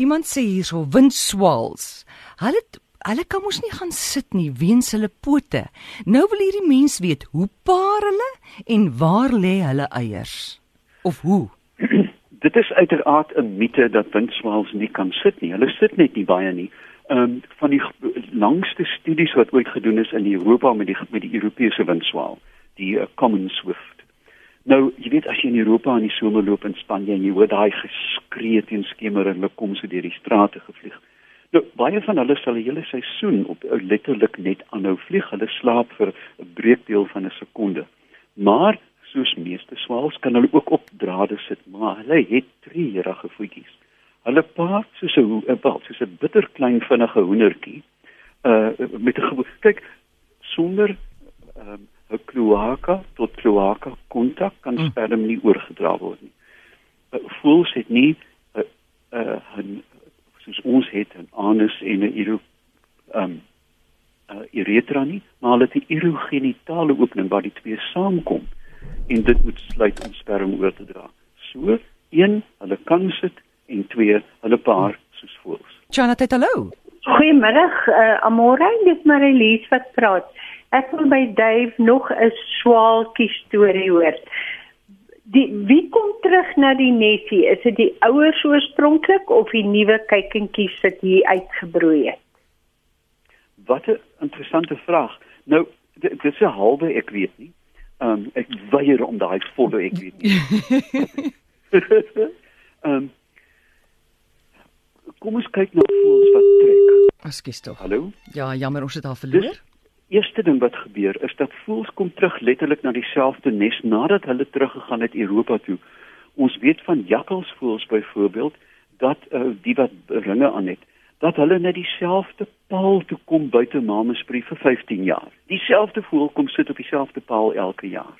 iemand sê hierso windswaals. Hulle hulle kan mos nie gaan sit nie weens hulle pote. Nou wil hierdie mens weet hoe paar hulle en waar lê hulle eiers? Of hoe? Dit is uiteraard 'n mite dat windswaals nie kan sit nie. Hulle sit net nie baie nie. Ehm um, van die langste studies wat ooit gedoen is in Europa met die met die Europese windswaal, die uh, common swift. Nou, jy weet as jy in Europa in die somer loop in Spanje en jy hoor daai geskree teen skemer en hulle kom so deur die strate gevlieg. Nou, baie van hulle sal die hele seisoen op uh, letterlik net aanhou vlieg. Hulle slaap vir 'n breekdeel van 'n sekonde. Maar soos meeste swals kan hulle ook op drade sit, maar hulle het trierige voetjies. Hulle paart soos 'n bal, soos 'n bitterklein vinnige hoendertjie. Uh met 'n kyk sonder ehm, 'n kloaka tot kloaka kontak kan hm. sperm nie oorgedra word nie. Uh, voels het nie 'n uh, 'n uh, soos ons het 'n anus en 'n ehm um, uh, uretra nie, maar hulle het 'n urogenitale opening waar die twee saamkom en dit moet sluit om sperm oor te dra. So, een, hulle kan sit en twee, hulle paar soos voels. Chanat, hallo. Goeiemôre, uh, Amore, dis Marilise wat praat. Ek wil by Dave nog 'n swaalkie storie hoor die wie kom terug na die nesie? Is dit die ouers oorspronklik of die nuwe kykentjies wat hier uitgebroei het? Wat 'n interessante vraag. Nou, dit is 'n halwe ek weet nie. Ehm um, ek weier om daai volle ek weet nie. Ehm um, Kom ons kyk na voels wat trek. Ekskuus tog. Hallo? Ja, jammer ons het al verloor. Dis, eerste ding wat gebeur is dat voëls kom terug letterlik na dieselfde nes nadat hulle teruggegaan het Europa toe. Ons weet van jakkalsvoëls byvoorbeeld dat uh, die wat ringe aan het, dat hulle net dieselfde paal toe kom buite mamesbrief vir 15 jaar. Dieselfde voël kom sit op dieselfde paal elke jaar.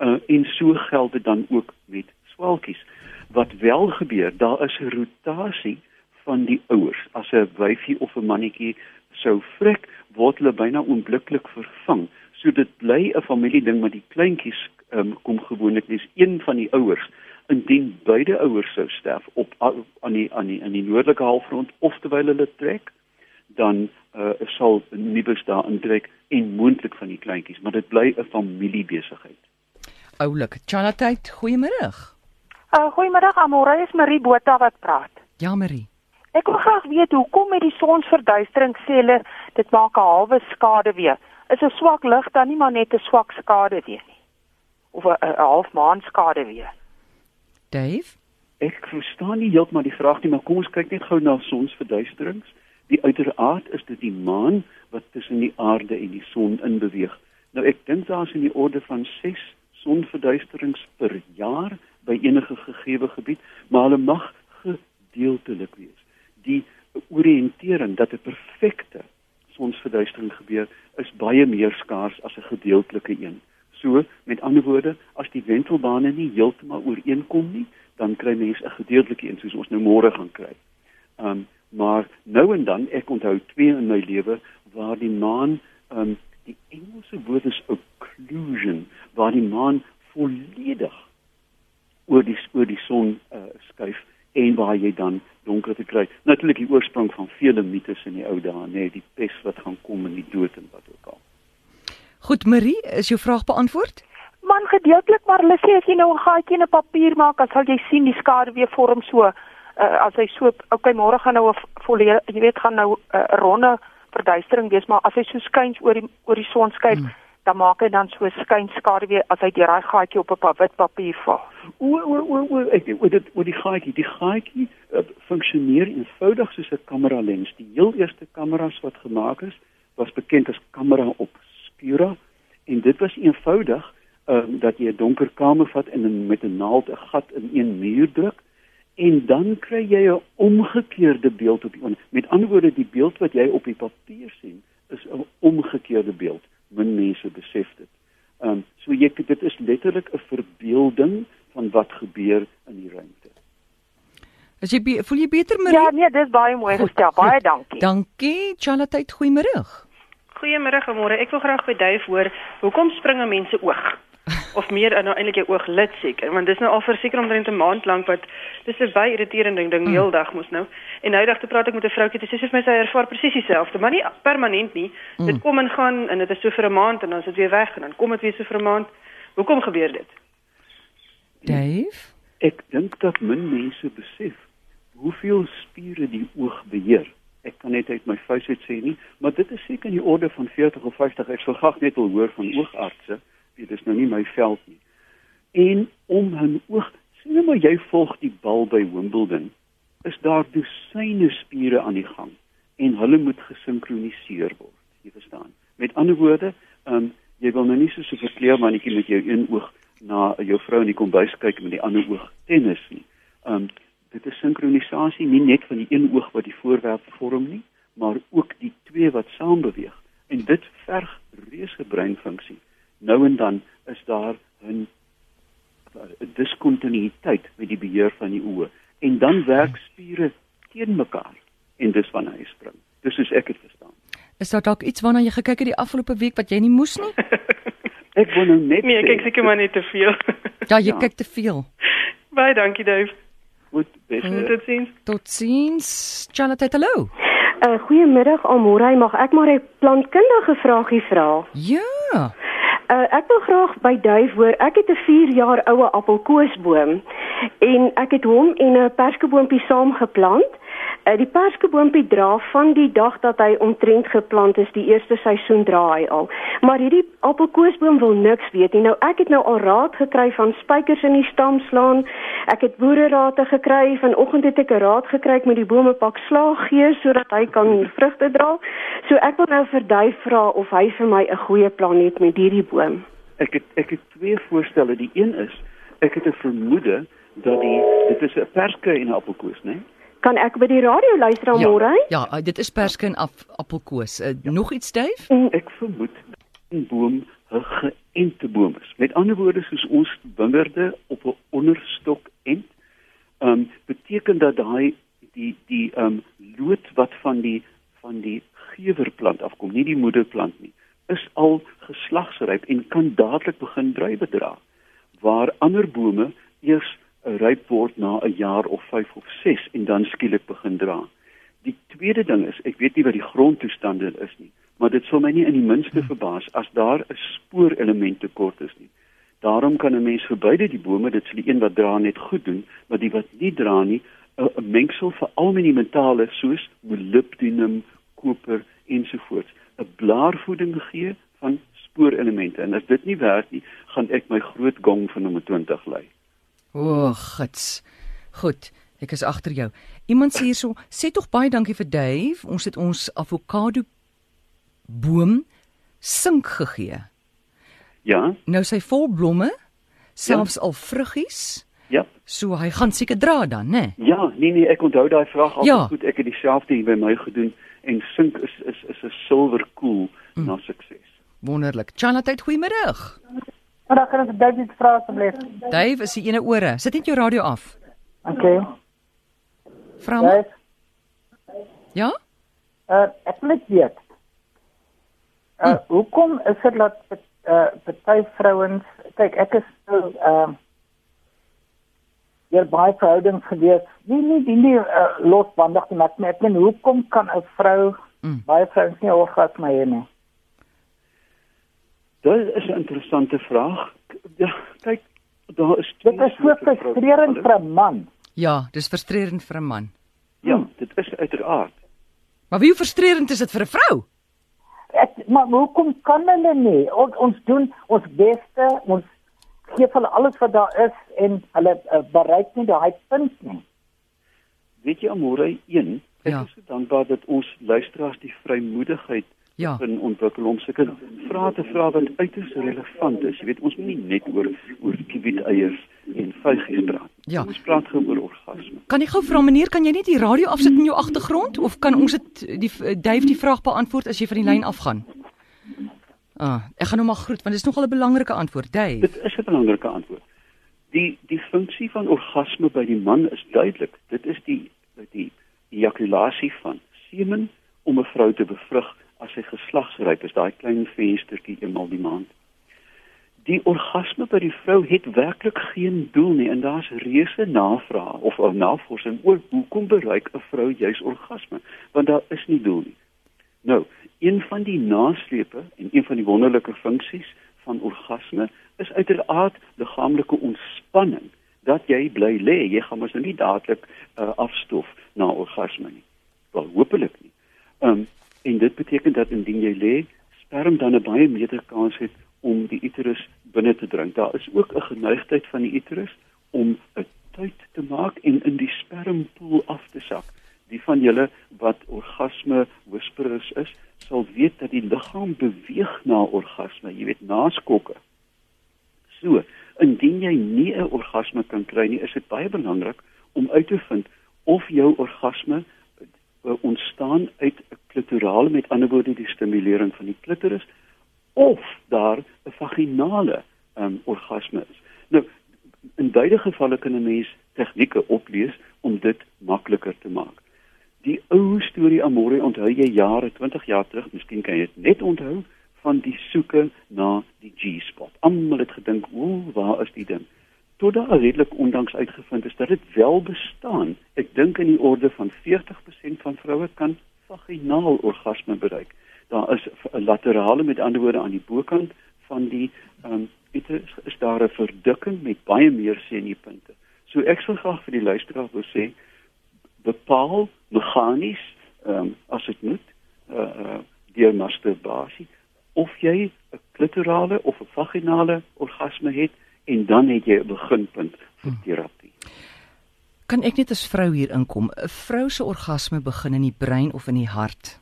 Uh, en so geld dit dan ook met swalkies. Wat wel gebeur, daar is 'n rotasie van die ouers. As 'n wyfie of 'n mannetjie sou vrek, word hulle byna oombliklik vervang. So dit bly 'n familie ding met die kleintjies um, kom gewoonlik nes een van die ouers indien beide ouers sou sterf op aan die aan die in die noordelike halfrond of terwyl hulle trek dan uh, sal nuus daar intrek en moontlik van die kleintjies maar dit bly 'n familiebesigheid. Oulik, Chanatheid, goeiemôre. Uh, goeiemôre, Amore, is Marie Botha wat praat. Ja, Marie. Ek wil graag weet hoekom met die sonsverduistering sê hulle dit maak 'n halwe skade weer. Is 'n swak lig dan nie maar net 'n swak skade weer nie? Of 'n half maan skade weer? Dave, ek verstaan nie heeltemal die vraag nie, maar kom ons kyk net gou na sonsverduisterings. Die uiteraard is dit die maan wat tussen die aarde en die son in beweeg. Nou ek dink daar's in die orde van 6 sonverduisterings per jaar by enige gegeewe gebied, maar hulle mag gedeeltelik wees die oriëntering dat 'n perfekte sonsverduistering gebeur is baie meer skaars as 'n gedeeltelike een. So, met ander woorde, as die wentelbane nie heeltemal ooreenkom nie, dan kry mens 'n gedeeltelike een soos ons nou môre gaan kry. Um maar nou en dan ek onthou twee in my lewe waar die maan um die Engelse woord is occlusion waar die maan volledig oor die oor die son uh, skuif en waar jy dan donker te kry. Natuurlik die oorsprong van vele mites in die ou dae, nê, nee, die pes wat gaan kom en die dood en wat ook al. Goed, Marie, is jou vraag beantwoord? Man gedeeltelik, maar hulle sê as jy nou 'n gaatjie in 'n papier maak, dan sal jy sien die skade weer vorm so uh, as hy so okay, môre gaan nou 'n volle jy weet gaan nou eh, 'n uh, ronde verduistering wees, maar as hy so skuins oor die oor die son skuif, hmm dan maak hy dan so skynskade weer as hy deur daai gaatjie op 'n wit papier val. O o o o ek oor dit oor die gaatjie, die gaatjie uh, funksioneer eenvoudig soos 'n kamera lens. Die heel eerste kameras wat gemaak is, was bekend as kamera obscura en dit was eenvoudig um, dat jy 'n donker kamer vat en in, met 'n naald 'n gat in een muur druk en dan kry jy 'n omgekeerde beeld op die met ander woorde die beeld wat jy op die papier sien is 'n omgekeerde beeld min mense besef dit. Ehm um, so jy dit is letterlik 'n verbeelding van wat gebeur in die ruimte. As jy voel jy beter Marie? Ja, nee, dis baie mooi gestel. Baie dankie. Dankie. Charlotte, goeiemôre. Goeiemôre, môre. Ek wil graag by Duif hoor, hoekom springe mense oog? Of meer nou eintlik jou ooglid seker, want dis nou al vir seker omtrent 'n maand lank wat dis 'n baie irriterende ding die hele dag mos nou. En nou dag te praat ek met 'n vroutjie, sy sê vir my sy ervaar presies dieselfde, maar nie permanent nie. Dit kom en gaan en dit is so vir 'n maand en dan is dit weer weg en dan kom dit weer so vir 'n maand. Hoekom gebeur dit? Dave? Ek dink dat min mense besef hoeveel spiere die oog beheer. Ek kan net uit my vuis uit sê nie, maar dit is seker in die orde van 40 of 50. Ek sal graag net wil hoor van oogartse. Dit is nou nie my veld nie. En om 'n oog, sien nou maar jy volg die bal by Wimbledon, is daar dosyne spiere aan die gang en hulle moet gesinkroniseer word. Jy verstaan. Met ander woorde, ehm um, jy wil nou nie so 'n verkleermannetjie met jou een oog na jou vrou in die kombuis kyk met die ander oog tennis nie. Ehm um, dit is sinkronisasie nie net van die een oog wat die voorwerp vorm nie, maar ook die twee wat saam beweeg. En dit verg reuse breinfunksie. Nou en dan is daar 'n diskontinuïteit met die beheer van die oë en dan werk spiere teen mekaar en dis wanneer hy spring. Dis soos ek dit verstaan. Is daar dalk iets waarna jy gekyk het die afgelope week wat jy nie moes nie? Ek wil nou net Nee, ek kyk seker maar net te veel. Ja, jy Ja. kyk te veel. baie dankie Dave. Goed, beste. Totsiens. Totsiens. Charlotte, hallo. Uh, goeiemiddag Almorey, mag ek maar 'n plantkundige vraagie vra? Ja. Uh, ek wil graag by Duif hoor. Ek het 'n 4 jaar oue appelkoesboom en ek het hom en 'n perskeboompie saam geplant. Uh, die perskeboompie dra van die dag dat hy omtrent geplant is, die eerste seisoen dra hy al. Maar hierdie appelkoesboom wil niks weet nie. Nou ek het nou al raad gekry van spykers in die stam slaan. Ek het boererate gekry. Vanoggend het ek 'n raad gekry ek moet die boom 'n pak slaag gee sodat hy kan vrugte dra. So ek wil nou vir Duif vra of hy vir my 'n goeie plan het met hierdie boom. Ek het ek het twee voorstelle. Die een is ek het 'n vermoede dat die dit is 'n perske en 'n appelkoes, né? Nee? Kan ek by die radio luister aan môre? Ja, ja, dit is perske en ap appelkoos. Uh, Nog iets, Dave? Ek vermoed 'n boom 'n geënte boom is. Met ander woorde soos ons wingerde op 'n onderstok ent, ehm um, beteken dat daai die die ehm um, lood wat van die van die gewerplant afkom, nie die moederplant nie, is al geslagsryp en kan dadelik begin druiwe dra. Waar ander bome eers ryp word na 'n jaar of 5 of 6 en dan skielik begin dra. Die tweede ding is, ek weet nie wat die grondtoestande is nie, maar dit sal my nie in die minste verbaas as daar 'n spoorelement tekort is nie. Daarom kan 'n mens vir beide die bome, dit sal die een wat dra net goed doen, maar die wat nie dra nie, 'n mengsel van al die metale soos molybdenum, koper ensovoorts, 'n blaarvoeding gee van spoorelemente. En as dit nie werk nie, gaan ek my groot gong van nommer 20 lei. O, gits. Goed, ek is agter jou. Iemand sê hierso, sê tog baie dankie vir Dave. Ons het ons avokado boom sink gegee. Ja? Nou sy vol blomme, selfs al vruggies. Ja. So hy gaan seker dra dan, né? Ja, nee nee, ek onthou daai vraag altyd Ja. goed. Ek het dieselfde hier by my gedoen en sink is is is 'n silwer koel mm. na sukses. Wonderlik. Charlotte, goeiemiddag. Maar dan kan ek dit net vra asseblief. Dave, is die ene ore. Sit net jou radio af. Okay. Vra. Jy, Ja? uh, ek wil net weet. Uh, hoekom is dit dat uh, party vrouens, kyk ek is nou uh hier baie verhoudings gewees. Nie nie nie, nie uh, losbandig nie, maar ek meen hoekom kan 'n vrou Mm. baie vrouens nie orgasme hê nie? Dit is 'n interessante vraag. Ja, kyk, daar is twee Dit is so frustrerend vir 'n man. Ja, dis frustrerend vir 'n man. Ja, dit is uiteraard. Maar wie frustrerend is dit vir 'n vrou? Ek maar hoekom kan hulle nie? Ons ons doen ons beste, ons gee hulle alles wat daar is en hulle uh, bereik nie daai punt nie. Weet jy Amore 1, ek Ja. is so dankbaar dat ons luisteraars die vrymoedigheid Ja. in ontwikkel om sulke vrae te vra wat uiters relevant is. Jy weet, ons moet nie net oor oor kiewiteiers en vygies praat. Ja. Ons praat gou oor orgasme. Kan ek gou vra meneer, kan jy net die radio afsit in jou agtergrond of kan ons dit die Dave die vraag beantwoord as jy van die lyn afgaan? Ah, ek gaan hom maar groet want dit is nogal 'n belangrike antwoord, Dave. Dit is 'n belangrike antwoord. Die die funksie van orgasme by die man is duidelik. Dit is die die ejakulasie van semen om 'n vrou te bevrug as sy geslagsryp is, daai klein venstertjie eenmal die maand. die orgasme by die vrou het werklik geen doel nie en daar's reuse navraag of navorsing oor hoekom bereik 'n vrou juis orgasme want daar is nie doel nie. Nou, een van die naslepe en een van die wonderlike funksies van orgasme is uiteraard liggaamlike ontspanning dat jy bly lê jy gaan mos nou nie dadelik uh, afstof na orgasme nie wel hopelik nie um, en dit beteken dat indien jy lê sperm dan 'n baie meter kans het om die uterus binne te dring daar is ook 'n geneigtheid van die uterus om 'n tuit te maak en in die spermpoel af te sak die van julle wat orgasme whisperers is sal weet dat die liggaam beweeg na orgasme, jy weet naskokke. So, indien jy nie 'n orgasme kan kry nie, is dit baie belangrik om uit te vind of jou orgasme ontstaan uit 'n klitorale met ander woorde die stimulering van die klitoris of daar 'n vaginale um, orgasme is. Nou, in beide gevalle kan 'n mens tegnieke oplees om dit makliker te maak die ou storie Amore onthou jy jare 20 jaar terug, miskien kan jy dit net onthou van die soeke na die G-spot. Almal het gedink, "O, waar is die ding?" Tot daar redelik ondanks uitgevind is dat dit wel bestaan. Ek dink in die orde van 40% van vroue kan vaginaal orgasme bereik. Daar is 'n laterale met ander woorde aan die bokant van die ehm um, dit is, is daar 'n verdikking met baie meer senupunte. So ek sal graag vir die luisteraar wil sê, bepaal meganies ehm um, as dit moet eh uh, deur masturbasie of jy 'n klitorale of 'n vaginale orgasme het en dan het jy 'n beginpunt vir hmm. terapie. Kan ek net as vrou hier inkom? 'n Vrou se orgasme begin in die brein of in die hart?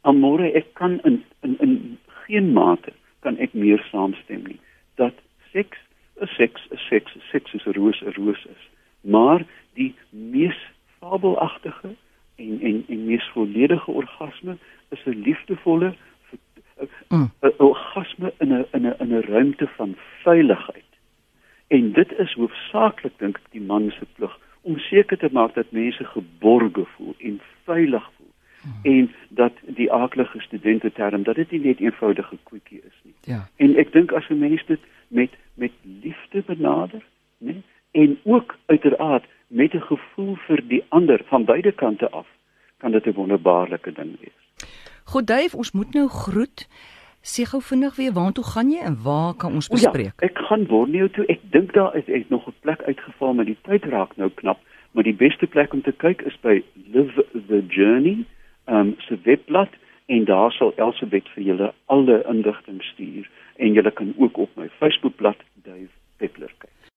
Amore, ek kan in in in geen mate kan ek meer saamstem nie dat seks 'n seks 'n seks 'n seks is 'n roos 'n roos is. Maar die mees fabelagtige en en en mees volledige orgasme is 'n liefdevolle mm. orgasme in 'n in 'n in 'n ruimte van veiligheid. En dit is hoofsaaklik dink ek die man se plig om seker te maak dat mense geborge voel en veilig voel mm. en dat die aardige studente term dat dit nie net eenvoudige koetjie is nie. Ja. En ek dink as 'n mens dit met met liefde benader, né? En ook uiteraard met 'n gevoel vir die ander van beide kante af, kan dit 'n wonderbaarlike ding wees. Goed, Dave, ons moet nou groet. Sê gou vinnig weer waartoe gaan jy en waar kan ons bespreek? Ja, ek gaan Borneo toe. Ek dink daar is ek nog 'n plek uitgeval, maar die tyd raak nou knap. Maar die beste plek om te kyk is by Live the Journey, um, se webblad en daar sal Elsabet vir julle alle inligting stuur en julle kan ook op my Facebookblad Dave Peppler kyk.